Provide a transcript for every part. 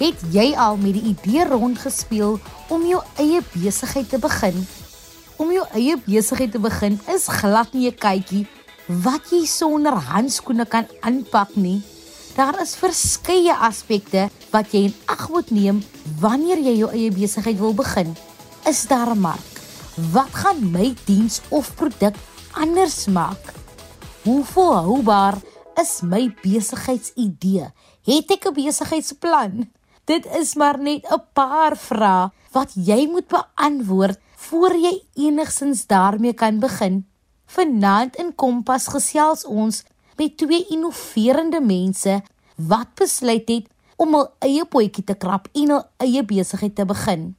Het jy al met die idee rondgespeel om jou eie besigheid te begin? Om jou eie besigheid te begin is glad nie 'n kykie wat jy sonder handskoene kan aanpak nie. Daar is verskeie aspekte wat jy in ag moet neem wanneer jy jou eie besigheid wil begin. Is daar 'n mark? Wat gaan my diens of produk anders maak? Hoe volhoubaar is my besigheidsidee? Het ek 'n besigheidsplan? Dit is maar net 'n paar vrae wat jy moet beantwoord voor jy enigsins daarmee kan begin. Vanaand in Kompas gesels ons met twee innoverende mense wat besluit het om hul eie potjie te krap en hul eie besigheid te begin.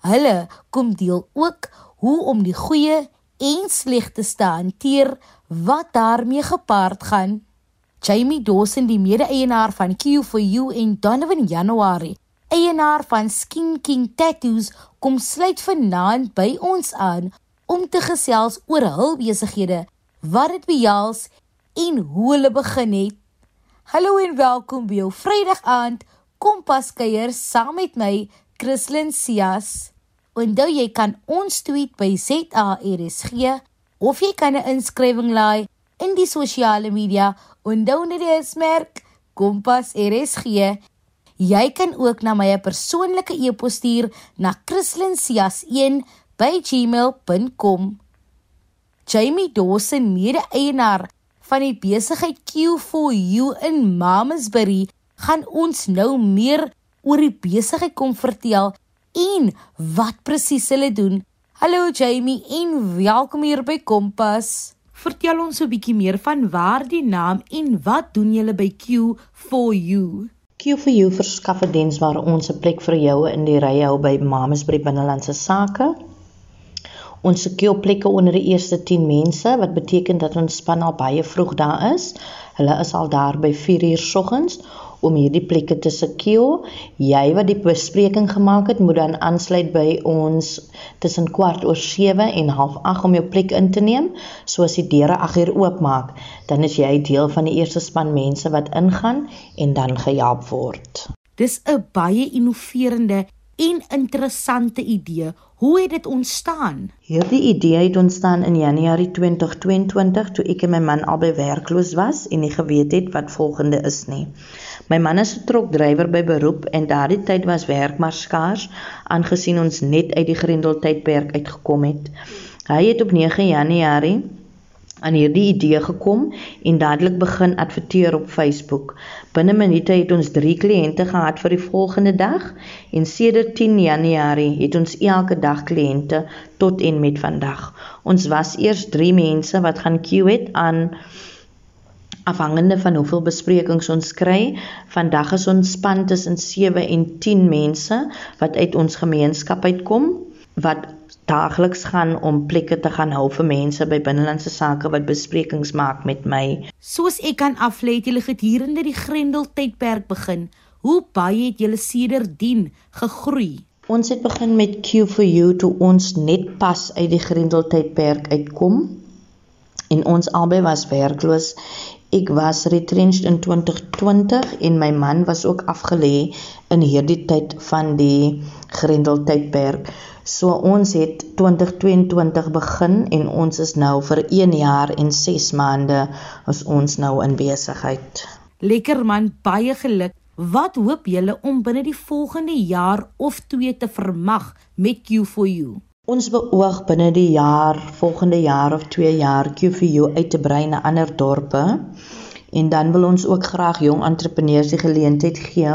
Hulle kom deel ook hoe om die goeie en slegte te hanteer wat daarmee gepaard gaan. Jamie Dawson, die mede-eienaar van Q4U en Donovan January, eienaar van Skin King Tattoos, kom sluit vanaand by ons aan om te gesels oor hul besighede, wat dit behels en hoe hulle begin het. Hallo en welkom by jou Vrydag aand Kompas kuier saam met my, Christlyn Cias. Onthou jy kan ons tweet by ZARSG of jy kan 'n inskrywing laai in die sosiale media Onthou net die smerk Kompas RSG. Jy kan ook na my persoonlike e-pos stuur na christlincias1@gmail.com. Jamie Dawson, mede-eienaar van die besigheid Q4U in Mamasbury, gaan ons nou meer oor die besigheid kom vertel en wat presies hulle doen. Hallo Jamie en welkom hier by Kompas. Vertel ons 'n bietjie meer van waar die naam en wat doen julle by Q4U? Q4U verskaf 'n diens waar ons 'n plek vir jou in die ry hou by Mamasbury Binnelandse Sake. Ons seker plekke onder die eerste 10 mense wat beteken dat ons span al baie vroeg daar is. Hulle is al daar by 4:00 s oggends om hierdie plekke te secure. Jy wat die bespreking gemaak het, moet dan aansluit by ons tussen kwart oor 7 en half 8 om jou plek in te neem. So as die deure 8 uur oopmaak, dan is jy deel van die eerste span mense wat ingaan en dan gehelp word. Dis 'n baie innoverende en interessante idee. Hoe het dit ontstaan? Hierdie idee het ontstaan in Januarie 2022 toe ek en my man albei werkloos was en nie geweet het wat volgende is nie. My man is 'n trokdrywer by beroep en daardie tyd was werk maar skaars aangesien ons net uit die Grendeltydperk uitgekom het. Hy het op 9 Januarie aan hierdie idee gekom en dadelik begin adverteer op Facebook. Binne minute het ons 3 kliënte gehad vir die volgende dag en sedert 10 Januarie het ons elke dag kliënte tot en met vandag. Ons was eers 3 mense wat gaan queue het aan afhangende van hoeveel besprekings ons kry. Vandag is ons span tussen 7 en 10 mense wat uit ons gemeenskap uitkom wat daagliks gaan om plekke te gaan hou vir mense by binnelandse sake wat besprekings maak met my. Soos ek kan aflei het julle gedurende die Grendel tydperk begin. Hoe baie het julle sedertdien gegroei? Ons het begin met Q for you toe ons net pas uit die Grendel tydperk uitkom en ons albei was werkloos Ek was retrenched in 2020 en my man was ook afgelê in hierdie tyd van die Grendeltydperk. So ons het 2022 begin en ons is nou vir 1 jaar en 6 maande as ons nou in besigheid. Lekker man, baie geluk. Wat hoop julle om binne die volgende jaar of 2 te vermag met Q4U? Ons beoog binne die jaar, volgende jaar of 2 jaar QVU uit te brei na ander dorpe. En dan wil ons ook graag jong entrepreneurs die geleentheid gee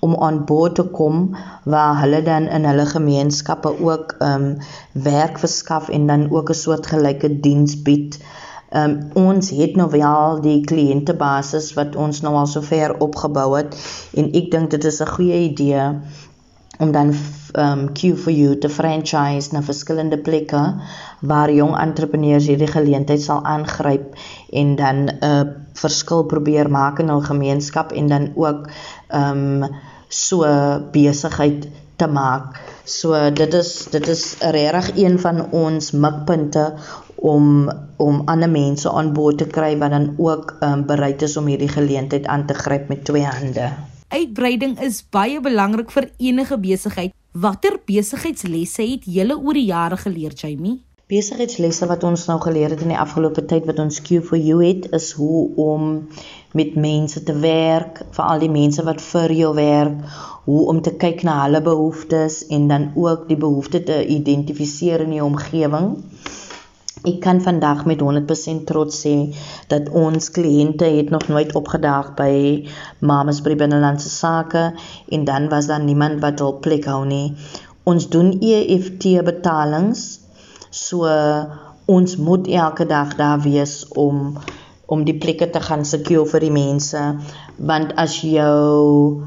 om aan boord te kom waar hulle dan in hulle gemeenskappe ook ehm um, werk verskaf en dan ook 'n soort gelyke diens bied. Ehm um, ons het nou wel die kliëntebasis wat ons nou al sover opgebou het en ek dink dit is 'n goeie idee om dan um Q for you te franchise na verskillende plekke waar jong entrepreneurs hierdie geleentheid sal aangryp en dan 'n uh, verskil probeer maak in hul gemeenskap en dan ook um so besigheid te maak. So dit is dit is regtig een van ons mikpunte om om ander mense aan boord te kry wat dan ook um bereid is om hierdie geleentheid aan te gryp met twee hande. Uitbreiding is baie belangrik vir enige besigheid. Watter besigheidslesse het julle oor die jare geleer, Jamie? Besigheidslesse wat ons nou geleer het in die afgelope tyd wat ons Q for you het, is hoe om met mense te werk, veral die mense wat vir jou werk, hoe om te kyk na hulle behoeftes en dan ook die behoeftes te identifiseer in die omgewing. Ek kan vandag met 100% trots sê dat ons kliënte het nog nooit opgedaag by Mamas by Binnelandse Sake en dan was daar niemand wat hul plek hou nie. Ons doen EFT betalings. So ons moet elke dag daar wees om om die plekke te gaan secure vir die mense want as jou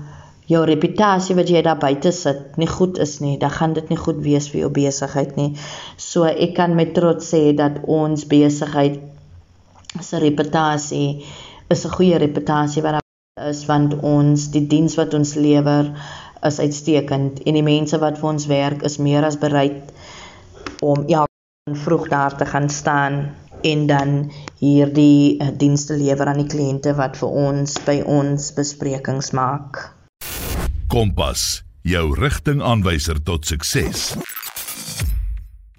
jou reputasie wat jy daar buite sit nie goed is nie, dan gaan dit nie goed wees vir jou besigheid nie. So ek kan met trots sê dat ons besigheid se reputasie is 'n goeie reputasie wat daar is want ons die diens wat ons lewer is uitstekend en die mense wat vir ons werk is meer as bereid om elke vroeg daar te gaan staan en dan hierdie uh, dienste lewer aan die kliënte wat vir ons by ons besprekings maak. Kompas, jou rigtingaanwyser tot sukses.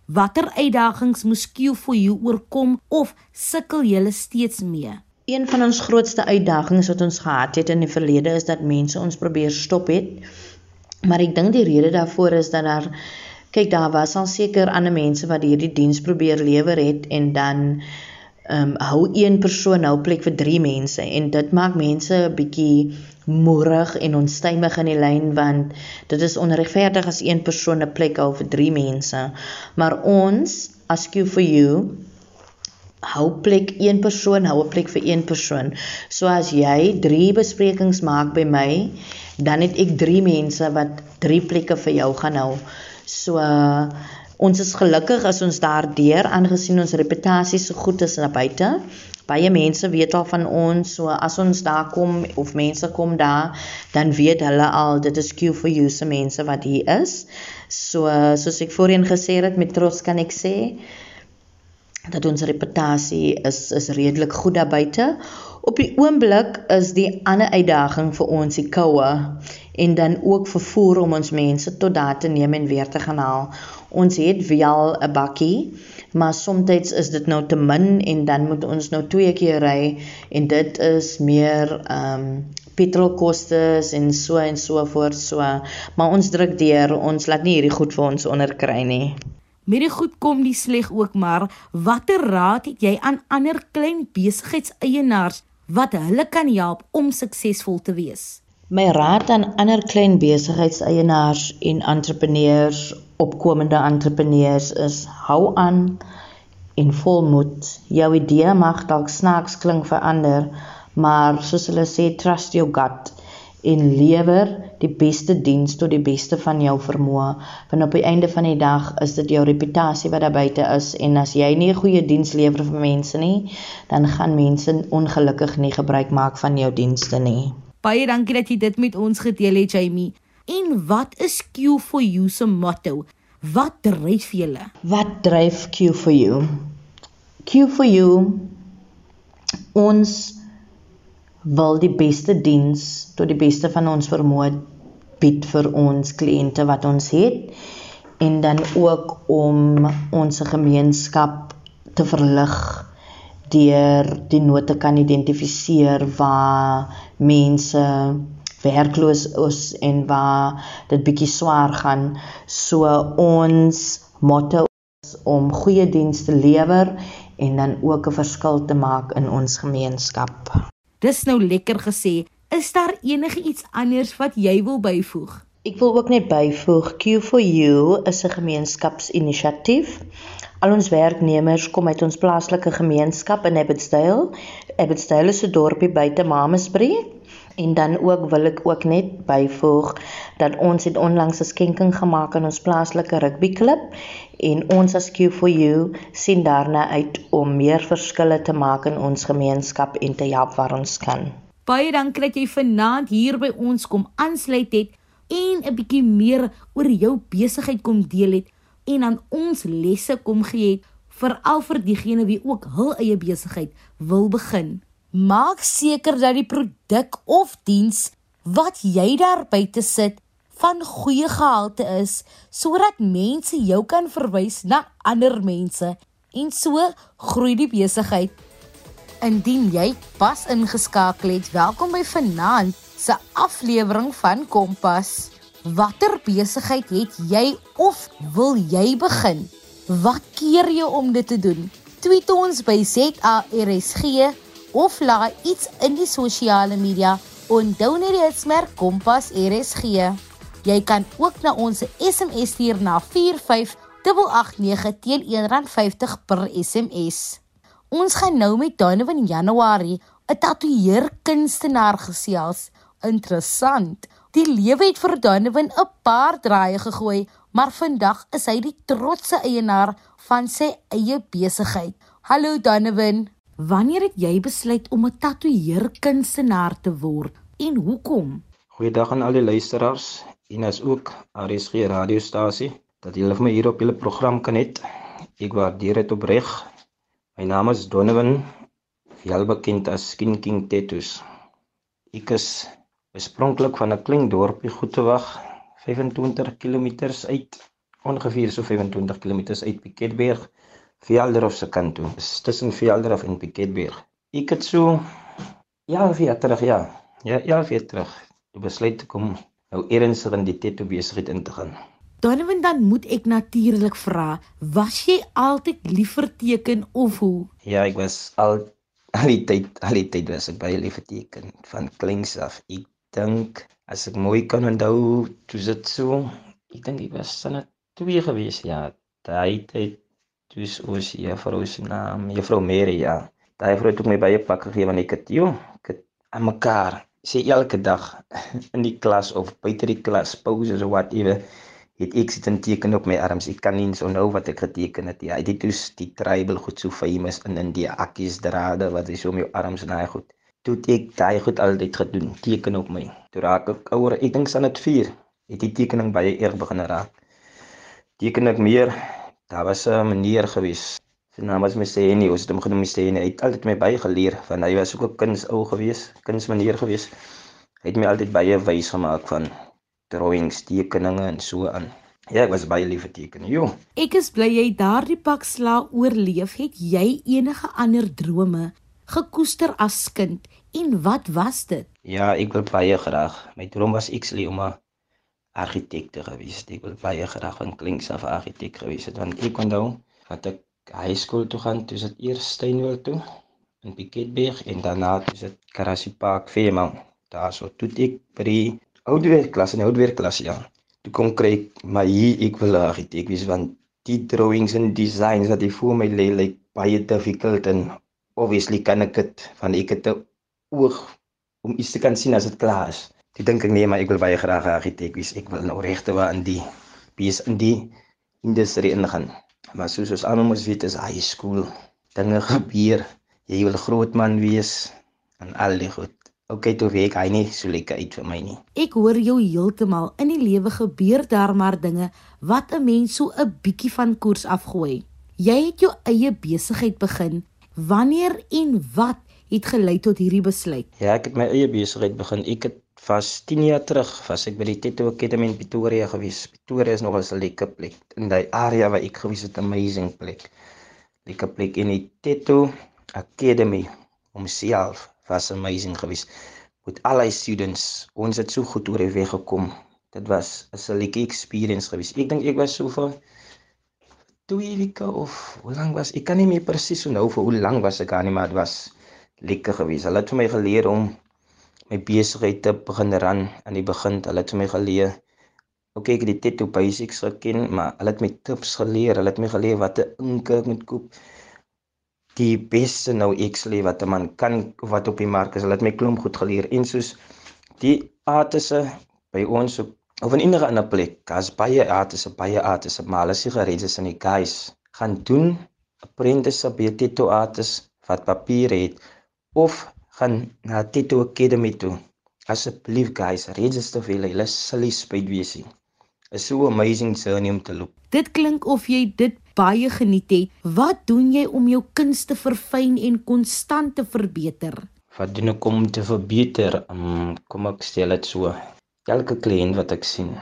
Watter uitdagings moes Q vir jou oorkom of sukkel jy steeds mee? Een van ons grootste uitdagings wat ons gehad het in die verlede is dat mense ons probeer stop het. Maar ek dink die rede daarvoor is dat daar kyk daar was al seker ander mense wat hierdie diens probeer lewer het en dan ehm um, hou een persoon nou plek vir 3 mense en dit maak mense 'n bietjie moerig en onstuimig in die lyn want dit is onregverdig as een persoon 'n plek hou vir 3 mense. Maar ons as Q for you hou plek een persoon, hou 'n plek vir een persoon. So as jy 3 besprekings maak by my, dan het ek 3 mense wat 3 plekke vir jou gaan hou. So uh, ons is gelukkig as ons daardeur aangesien ons reputasie so goed is na buite. Baie mense weet al van ons, so as ons daar kom of mense kom daar, dan weet hulle al dit is Q for you se mense wat hier is. So soos ek voorheen gesê het met trots kan ek sê dat ons reputasie is is redelik goed daar buite. Op die oomblik is die ander uitdaging vir ons die koue en dan ook vervoer om ons mense tot daar te neem en weer te gaan haal. Ons het wel 'n bakkie, maar soms is dit nou te min en dan moet ons nou twee keer ry en dit is meer ehm um, petrolkoste en so en so voort so. Maar ons druk deur, ons laat nie hierdie goed vir ons onderkry nie. Met die goed kom die sleg ook, maar watter raad het jy aan ander klein besigheidseienaars wat hulle kan help om suksesvol te wees? My raad aan ander klein besigheidseienaars en entrepreneurs, opkomende entrepreneurs is: hou aan en volmoed. Jou idee mag dalk snaaks klink vir ander, maar soos hulle sê, trust your gut en lewer die beste diens tot die beste van jou vermoë. Want op die einde van die dag is dit jou reputasie wat daar buite is en as jy nie 'n goeie diens lewer vir mense nie, dan gaan mense ongelukkig nie gebruik maak van jou dienste nie. Baie dankie dat jy dit met ons gedeel het, Jamie. En wat is Q for you se motto? Wat dryf julle? Wat dryf Q for you? Q for you ons wil die beste diens tot die beste van ons vermoë bied vir ons kliënte wat ons het en dan ook om ons gemeenskap te verlig deur die note kan identifiseer waar mense werkloos is en waar dit bietjie swaar gaan. So ons motto is om goeie dienste te lewer en dan ook 'n verskil te maak in ons gemeenskap. Dis nou lekker gesê. Is daar enige iets anders wat jy wil byvoeg? Ek wil ook net byvoeg Q for you is 'n gemeenskapsinisiatief Al ons werknemers kom uit ons plaaslike gemeenskap in Abbotsdale. Abbotsdale is 'n dorpie buite Mamasbury. En dan ook wil ek ook net byvoeg dat ons het onlangs 'n skenking gemaak aan ons plaaslike rugbyklub en ons as Q4U sien daarna uit om meer verskille te maak in ons gemeenskap en te help waar ons kan. Baie dankie dat jy vanaand hier by ons kom aansluit het en 'n bietjie meer oor jou besigheid kom deel het en aan ons lesse kom gee het veral vir diegene wie ook hul eie besigheid wil begin. Maak seker dat die produk of diens wat jy daar buite sit van goeie gehalte is sodat mense jou kan verwys na ander mense en so groei die besigheid. Indien jy pas ingeskakel het, welkom by Vanaand se aflewering van Kompas. Watter besigheid het jy of wil jy begin? Wat keer jou om dit te doen? Tweet ons by ZARSG of laai iets in die sosiale media onthou net die hitsmerk Kompas RSG. Jy kan ook na ons SMS stuur na 45889 teen R1.50 per SMS. Ons gaan nou met Donovan Januarie, 'n tatoeëer kunstenaar gesels. Interessant. Die lewe het vir Donovan 'n paar draaie gegooi, maar vandag is hy die trotse eienaar van sy eie besigheid. Hallo Donovan. Wanneer het jy besluit om 'n tatoeëer kunstenaar te word en hoekom? Goeiedag aan al die luisteraars en as ook RSG radiostasie dat julle vir my hier op julle program kan hê. Ek waardeer dit opreg. My naam is Donovan, veel bekend as Skin King Tattoos. Ek is oorspronklik van 'n klein dorpie Goetewag, 25 km uit, ongeveer so 25 km uit Piketberg, Velderhof se kant toe. Dis tussen Velderhof en Piketberg. Ek het so ja, vir terug ja. Ja, ja, vir terug. Ek besluit kom nou ernstig in die tattoo besigheid in te gaan. Donovan dan moet ek natuurlik vra, was jy altyd lief vir teken of hoe? Ja, ek was al al die tyd, al die tyd was ek baie lief vir teken van kleins af. Ek dink as ek mooi kan onthou, toe dit so, ek dink ek was dan 2 gewees, ja. Daai tyd dis ons juffrou se naam, juffrou Mary, ja. Daai vrou het my baie pak gegee want ek het joh, ek het aan mekaar sê elke dag in die klas of buite die klas, pauses of whatever het ek sit 'n teken op my arms. Ek kan nie onthou wat ek geteken het. Ja, dit is die tribal goed so famous in India, akkies drade wat is om jou arms naai goed. Toe ek daai goed altyd gedoen, teken op my. Toe raak ek ouer, ek dink san dit 4, het die tekening baie erg begin raak. Teken ek meer, daar was 'n meneer gewees. Sy naam was Mr. Henny, ons het hom genoem Mr. Henny. Hy het altyd my baie geleer van hy was ook 'n kunsou gewees, kunsmeneer gewees. Hy het my altyd baie wys gemaak van drawings, tekeninge en so aan. Ja, ek was baie lief vir teken. Jo. Ek is bly jy daardie pak sla oorleef het. Jy enige ander drome gekoester as kind en wat was dit? Ja, ek wil baie graag. My droom was actually om 'n argitek te gewees. Ek wil baie graag van klinks af argitek gewees het want ek kon nou wat ek high school toe gaan, toe sit eers Steenwil toe in Piketberg en daarna toe sit Karassie Park Fairmount. Daar so toe ek by die oudweer klas en oudweer klas ja. Toe kom kry ek maar hier ek wil argitek wees want die drawings en designs wat ek voor my lê lyk like, baie difficult en obviously kan ek dit van ek het 'n oog om iets te kan sien as dit klaar is. Toe dink ek nee maar ek wil baie graag argitek wees. Ek wil nou regte waar in die bees in die industrie ingaan. Maar soos ons almal mos weet is high school dinge gebeur. Jy wil groot man wees en al die goed. Okay, toe weet hy nie so lekker uit vir my nie. Ek hoor jou heeltemal in die lewe gebeur daar maar dinge wat 'n mens so 'n bietjie van koers afgooi. Jy het jou eie besigheid begin. Wanneer en wat het gelei tot hierdie besluit? Ja, ek het my eie besigheid begin. Ek het vas 10 jaar terug was ek by die Tattoo Academy in Pretoria gewees. Pretoria is nogal 'n lekker plek. In daai area waar ek gewees het, 'n amazing plek. Lekker plek in die Tattoo Academy homself was amazing geweest met al die students. Ons het so goed oor die weg gekom. Dit was 'n lekker experience geweest. Ek dink ek was so vir twee weke of hoe lank was ek kan nie meer presies onthou vir hoe lank was ek aan nie, maar dit was lekker geweest. Hulle het vir my geleer om my besigheid te begin ran aan die begin. Hulle het vir my geleer Okay, ek het die tattoo basics geken, maar hulle het my tips geleer. Hulle het my geleer watter inke ek moet koop die beste nou actually wat 'n man kan wat op die mark is. Hulle het my klomp goed geleer en soos die artisse by ons op of in enige ander plek, daar's baie artisse, baie artisse, maar hulle gereed is in die guys gaan doen apprentice by tattoo artist wat papier het of gaan na tattoo academy toe. Asseblief guys, register vir julle, julle sal spyt wees. Is so amazing journey om te loop. Dit klink of jy dit baie geniet het. Wat doen jy om jou kuns te verfyn en konstant te verbeter? Wat doen ek om te verbeter? Um, kom ek stel dit so. Elke kliënt wat ek sien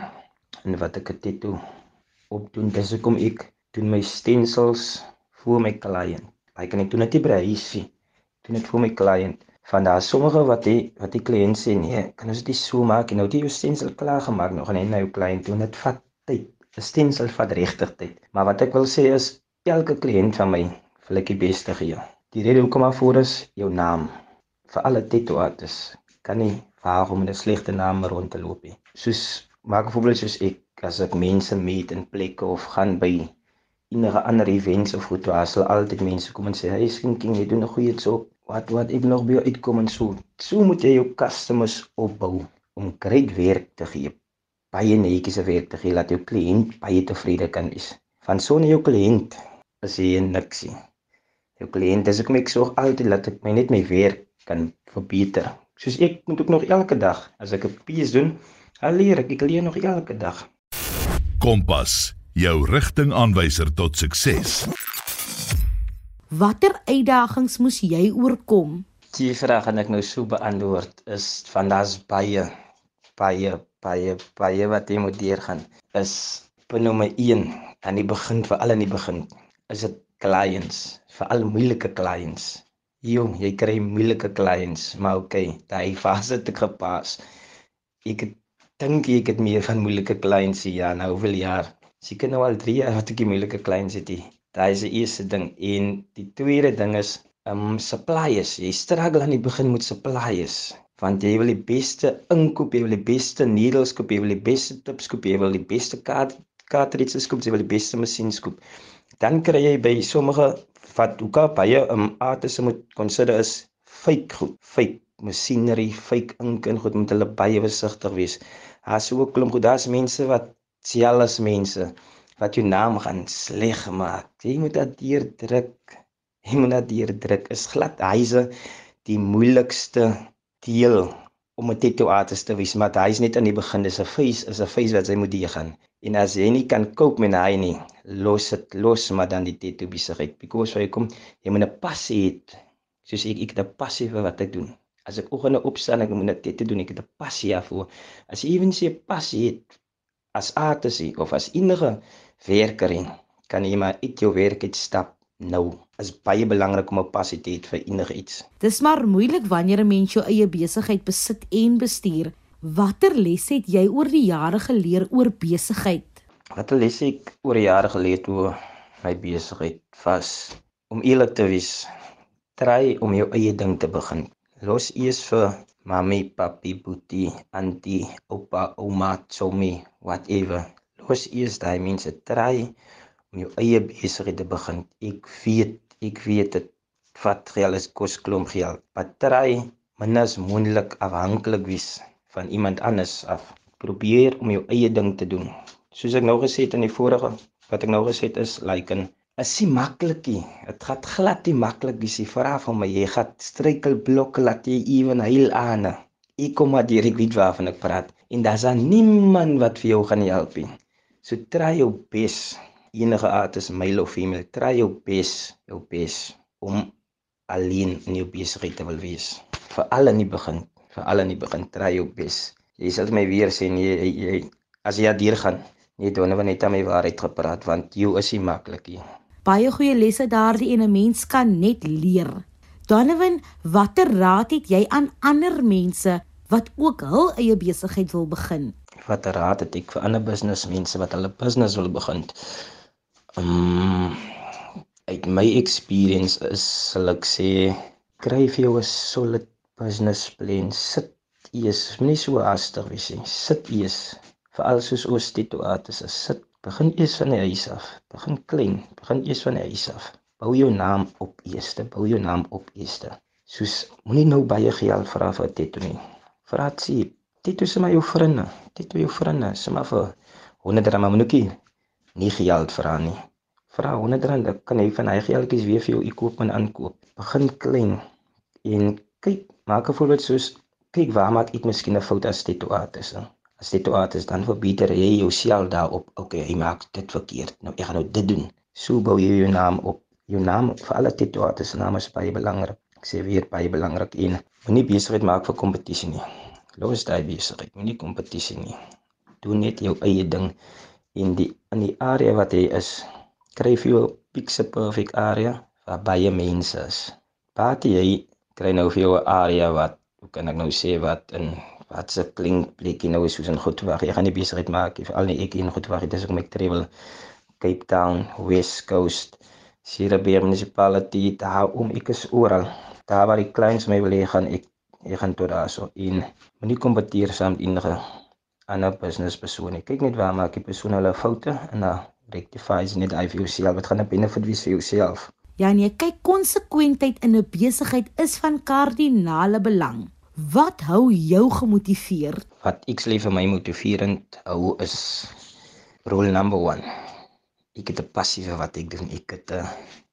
en wat ek 'n tattoo opdoen, dis hoekom ek doen my stencils vir my kliënt. Like en ek doen dit nie by huisie. Doen dit vir my kliënt. Van daar sommige wat die wat die kliënt sê nee, kan ons dit so maak en nou dit jou stencil klaar gemaak nog en hy nou kliënt doen dit vat tyd. 'n Stencil vat regtig tyd. Maar wat ek wil sê is elke kliënt van my wil ek die beste gee. Die rede hoekom maar voor is jou naam. Vir alle tattoo artists kan nie waarom 'n slegte naam rond te loop nie. Soos maak 'n voorbeeld soos ek as ek mense meet in plekke of gaan by enige ander events of goed, daar sal altyd mense kom en sê, "Hey Skinking, jy doen 'n goeie job. Wat wat ek nog by jou uitkom en so." So moet jy jou customers opbou om great werk te gee. Baie netjies werk te gee dat jou kliënt baie tevrede kan wees. Van sonder jou kliënt is jy niks nie. Jou kliënt, dis ek maak sorg altyd dat ek my net my werk kan verbeter. Soos ek moet ook nog elke dag as ek 'n piece doen, al leer ek, ek leer nog elke dag. Kompas, jou rigtingaanwyser tot sukses. Watter uitdagings moes jy oorkom? Die vraag gaan ek nou so beantwoord is van daar's baie baie baie baie wat jy moet deurgaan. Is nommer 1 aan die begin vir al in die begin. Is dit clients, veral moeilike clients. Jong, jy kry moeilike clients, maar okay, daai fase het ek gepas. Ek dink ek het meer van moeilike clients hier nou hoeveel jaar. Seker nou al 3 jaar wat ek moeilike clients het. Die. Daai is die eerste ding en die tweede ding is um suppliers. Jy struggle aan die begin met suppliers want jy wil die beste inkoop, jy wil die beste needles koop, jy wil die beste tips koop, jy wil die beste kaart cartridges koop, jy wil die beste masjiens koop. Dan kry jy by sommige wat ook al baie um artists moet consider is fake goed, fake masjinerie, fake ink en goed moet hulle baie versigtig wees. Daar's 'n klomp goed, daar's mense wat selfs mense wat jou naam gaan sleg maak. Jy moet dit deurdruk. Jy moet dit deurdruk. Is glad hyse die moeilikste deel om 'n tattoo artist te wees, maar hy's net aan die begin. Dis 'n face, is 'n face wat jy moet deurgaan. En as jy nie kan cope met hy nie, los dit los maar dan die tattoo besigheid. Because jy kom, jy moet 'n passie hê. Soos ek ek het 'n passie vir wat ek doen. As ek oggende opstaan, ek moet 'n tattoo doen, ek het 'n passie daarvoor. As jy ewens 'n passie het as artisie of as enige werker en kan jy maar uit jou werk uit stap nou is baie belangrik om 'n passie te hê vir enigiets. Dis maar moeilik wanneer 'n mens jou eie besigheid besit en bestuur. Watter les het jy oor die jare geleer oor besigheid? Watter les ek oor die jare geleer oor my besigheid was om eerlik te wees. Try om jou eie ding te begin. Los eers vir mami, papi, boetie, auntie, oupa, ouma, sommie, whatever los eers daai mense try om jou eie besigheid te begin. Ek weet, ek weet dit vat geld is kos klomp geld. Maar try minstens moontlik afhanklik wees van iemand anders af. Probeer om jou eie ding te doen. Soos ek nou gesê het in die vorige wat ek nou gesê het is like in is nie maklikie. Dit gaan glad nie maklik wees nie. Vra van my, jy gaan struikelblokke laat jy ewen heel aan. Ek kom maar deur, ek weet waarvan ek praat. En daar's niemand wat vir jou gaan help nie. So try jou bes enige artist male of female. Try jou bes jou bes om alleen in jou besigheid te wil wees. Vir al in die begin vir al in die begin try jou bes jy sal my weer sê jy, jy, jy as jy deur gaan nie donne van net aan my waarheid gepraat want jy is nie maklik nie. Baie goeie lesse daardie en 'n mens kan net leer. Donovan watter raad het jy aan ander mense wat ook hul eie besigheid wil begin wat raad het ek vir ander businessmense wat hulle business wil begin? Um uit my experience is sal ek sê kry vir jou 'n solid business plan. Sit eers, moenie so haastig wees nie. Sit eers vir al soos ons tatoeates is. Sit begin eers van die huis af. Begin klein, begin eers van die huis af. Bou jou naam op eers, bou jou naam op eers. Soos moenie nou baie geld vra vir 'n tattoo nie. Vra dit Dit is maar jou vriende. Dit is jou vriende. Sê maar vir 100 rand minuutjie. Nie geld vra nie. Vra 100 rand, kan jy van hy geldjies weer vir jou e-koop en aankoop. Begin klein en kyk, maak 'n voorbeeld soos kyk waar maak ek miskien 'n fout as dit toe is. As dit toe is, dan verbeter jy jouself daarop. Okay, jy maak dit verkeerd. Nou ek gaan nou dit doen. So bou jy jou naam op. Jou naam vir alle tatoeages naam is baie belangrik. Ek sê weer baie belangrik en Moenie besigheid maak vir kompetisie nie. Los daai besigheid, moenie kompetisie nie. Doen net jou eie ding in die in die area wat jy is. Kry vir jou pixel perfect area waar baie mense is. Party jy kry nou vir jou 'n area wat hoe kan ek nou sê wat in wat se klink plekkie nou is soos in Goedwag. Jy gaan nie besigheid maak nie, veral nie ek in Goedwag. Dit is ook my travel Cape Town, West Coast, Sierra Bay Municipality, daar om ek is oral. Daar waar die kleins my wil hê gaan ek ek gaan tot daarso in. Moenie kompeteer saam met enige ander business persoon nie. Kyk net waar maak die persoon hulle foute en dan rectifies net hy vir jouself. Wat gaan 'n benefit wees vir jouself? Ja nee, kyk konsekwentheid in 'n besigheid is van kardinale belang. Wat hou jou gemotiveer? Wat ek sê vir my motiverend hou is rule number 1. Ek het 'n passie vir wat ek doen. Ek het uh,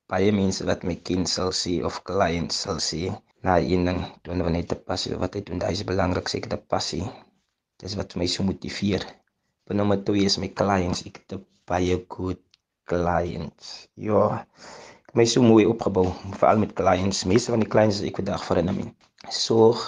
baie mense wat my ken sal sê of clients sal sê, na een ding, doen hulle net passie vir wat hy doen. Dit is belangrik, ek het 'n passie. Dis wat my so motiveer. Maar nommer 2 is my clients. Ek het baie goed clients. Ja. My so mooi opgebou, veral met clients. Meeste van die clients ek vandag vir hulle sorg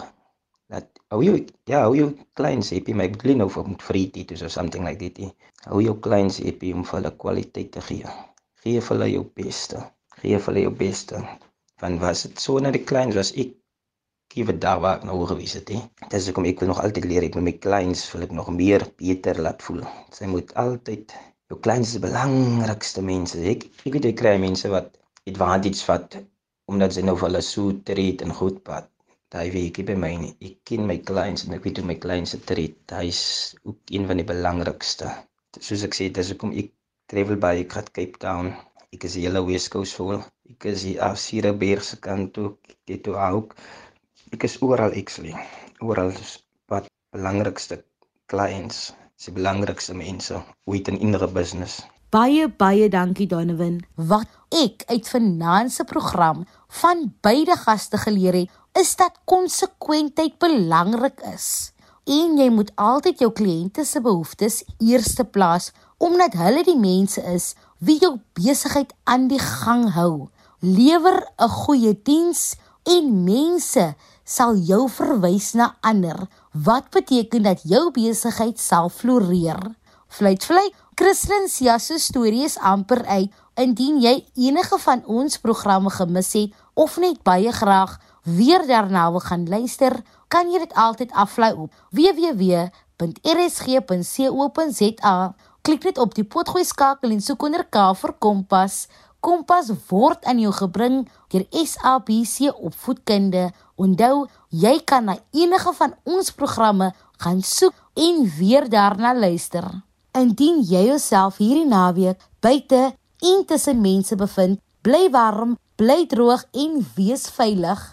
dat hou jou ja, hou jou clients happy, my bedoel nou vir met free tips of something like dit. Hou jou clients happy om vir hulle kwaliteit te gee. Gee vir hulle jou beste. Gee vir hulle jou beste. Van was dit so na die clients was ek gee daar waar nou gewees het, hè. Dis hoekom ek wil nog altyd leer ek met my clients wil ek nog meer beter laat voel. Sy moet altyd jou clients is die belangrikste mense. Ek ek weet jy kry mense wat advantage vat omdat sy nou vir hulle so treat en goed pad. Daai weet ek by my nie. Ek ken my clients en ek weet hoe my clients se treat. Hy's ook een van die belangrikste. Soos ek sê, dis hoekom ek travel by ek gaan Cape Town. Ek is die hele West Coast vol. Ek is hier af Sierberg se kant toe. Ek het toe ook ek is oral actually oral wat belangrikste clients se belangrikste mense ooit in enige business baie baie dankie Donovan wat ek uit finansie program van beide gaste geleer het is dat konsekwentheid belangrik is en jy moet altyd jou kliënte se behoeftes eerste plaas omdat hulle die mense is wie jou besigheid aan die gang hou lewer 'n goeie diens en mense sal jou verwys na ander wat beteken dat jou besigheid sal floreer. Fluit fluit, Christlyn Sia se storie is amper uit. Indien jy enige van ons programme gemis het of net baie graag weer daarna wil gaan luister, kan jy dit altyd aflaai op www.rsg.co.za. Klik net op die potgooi skakel en soek onder K vir Kompas. Kompas word aan jou gebring deur SABC Opvoedkunde. Onthou, jy kan na enige van ons programme gaan soek en weer daarna luister. Indien jy jouself hierdie naweek buite en tussen mense bevind, bly warm, bly droog en wees veilig.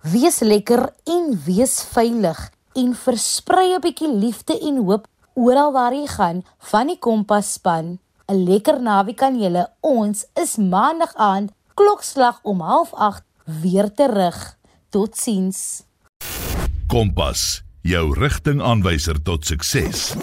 Wees lekker en wees veilig en versprei 'n bietjie liefde en hoop oral waar jy gaan van die Kompas span. 'n lekker naweek aan julle. Ons is maandag aand klokslag om 08:30 weer terug. Totsiens. Kompas, jou rigtingaanwyser tot sukses.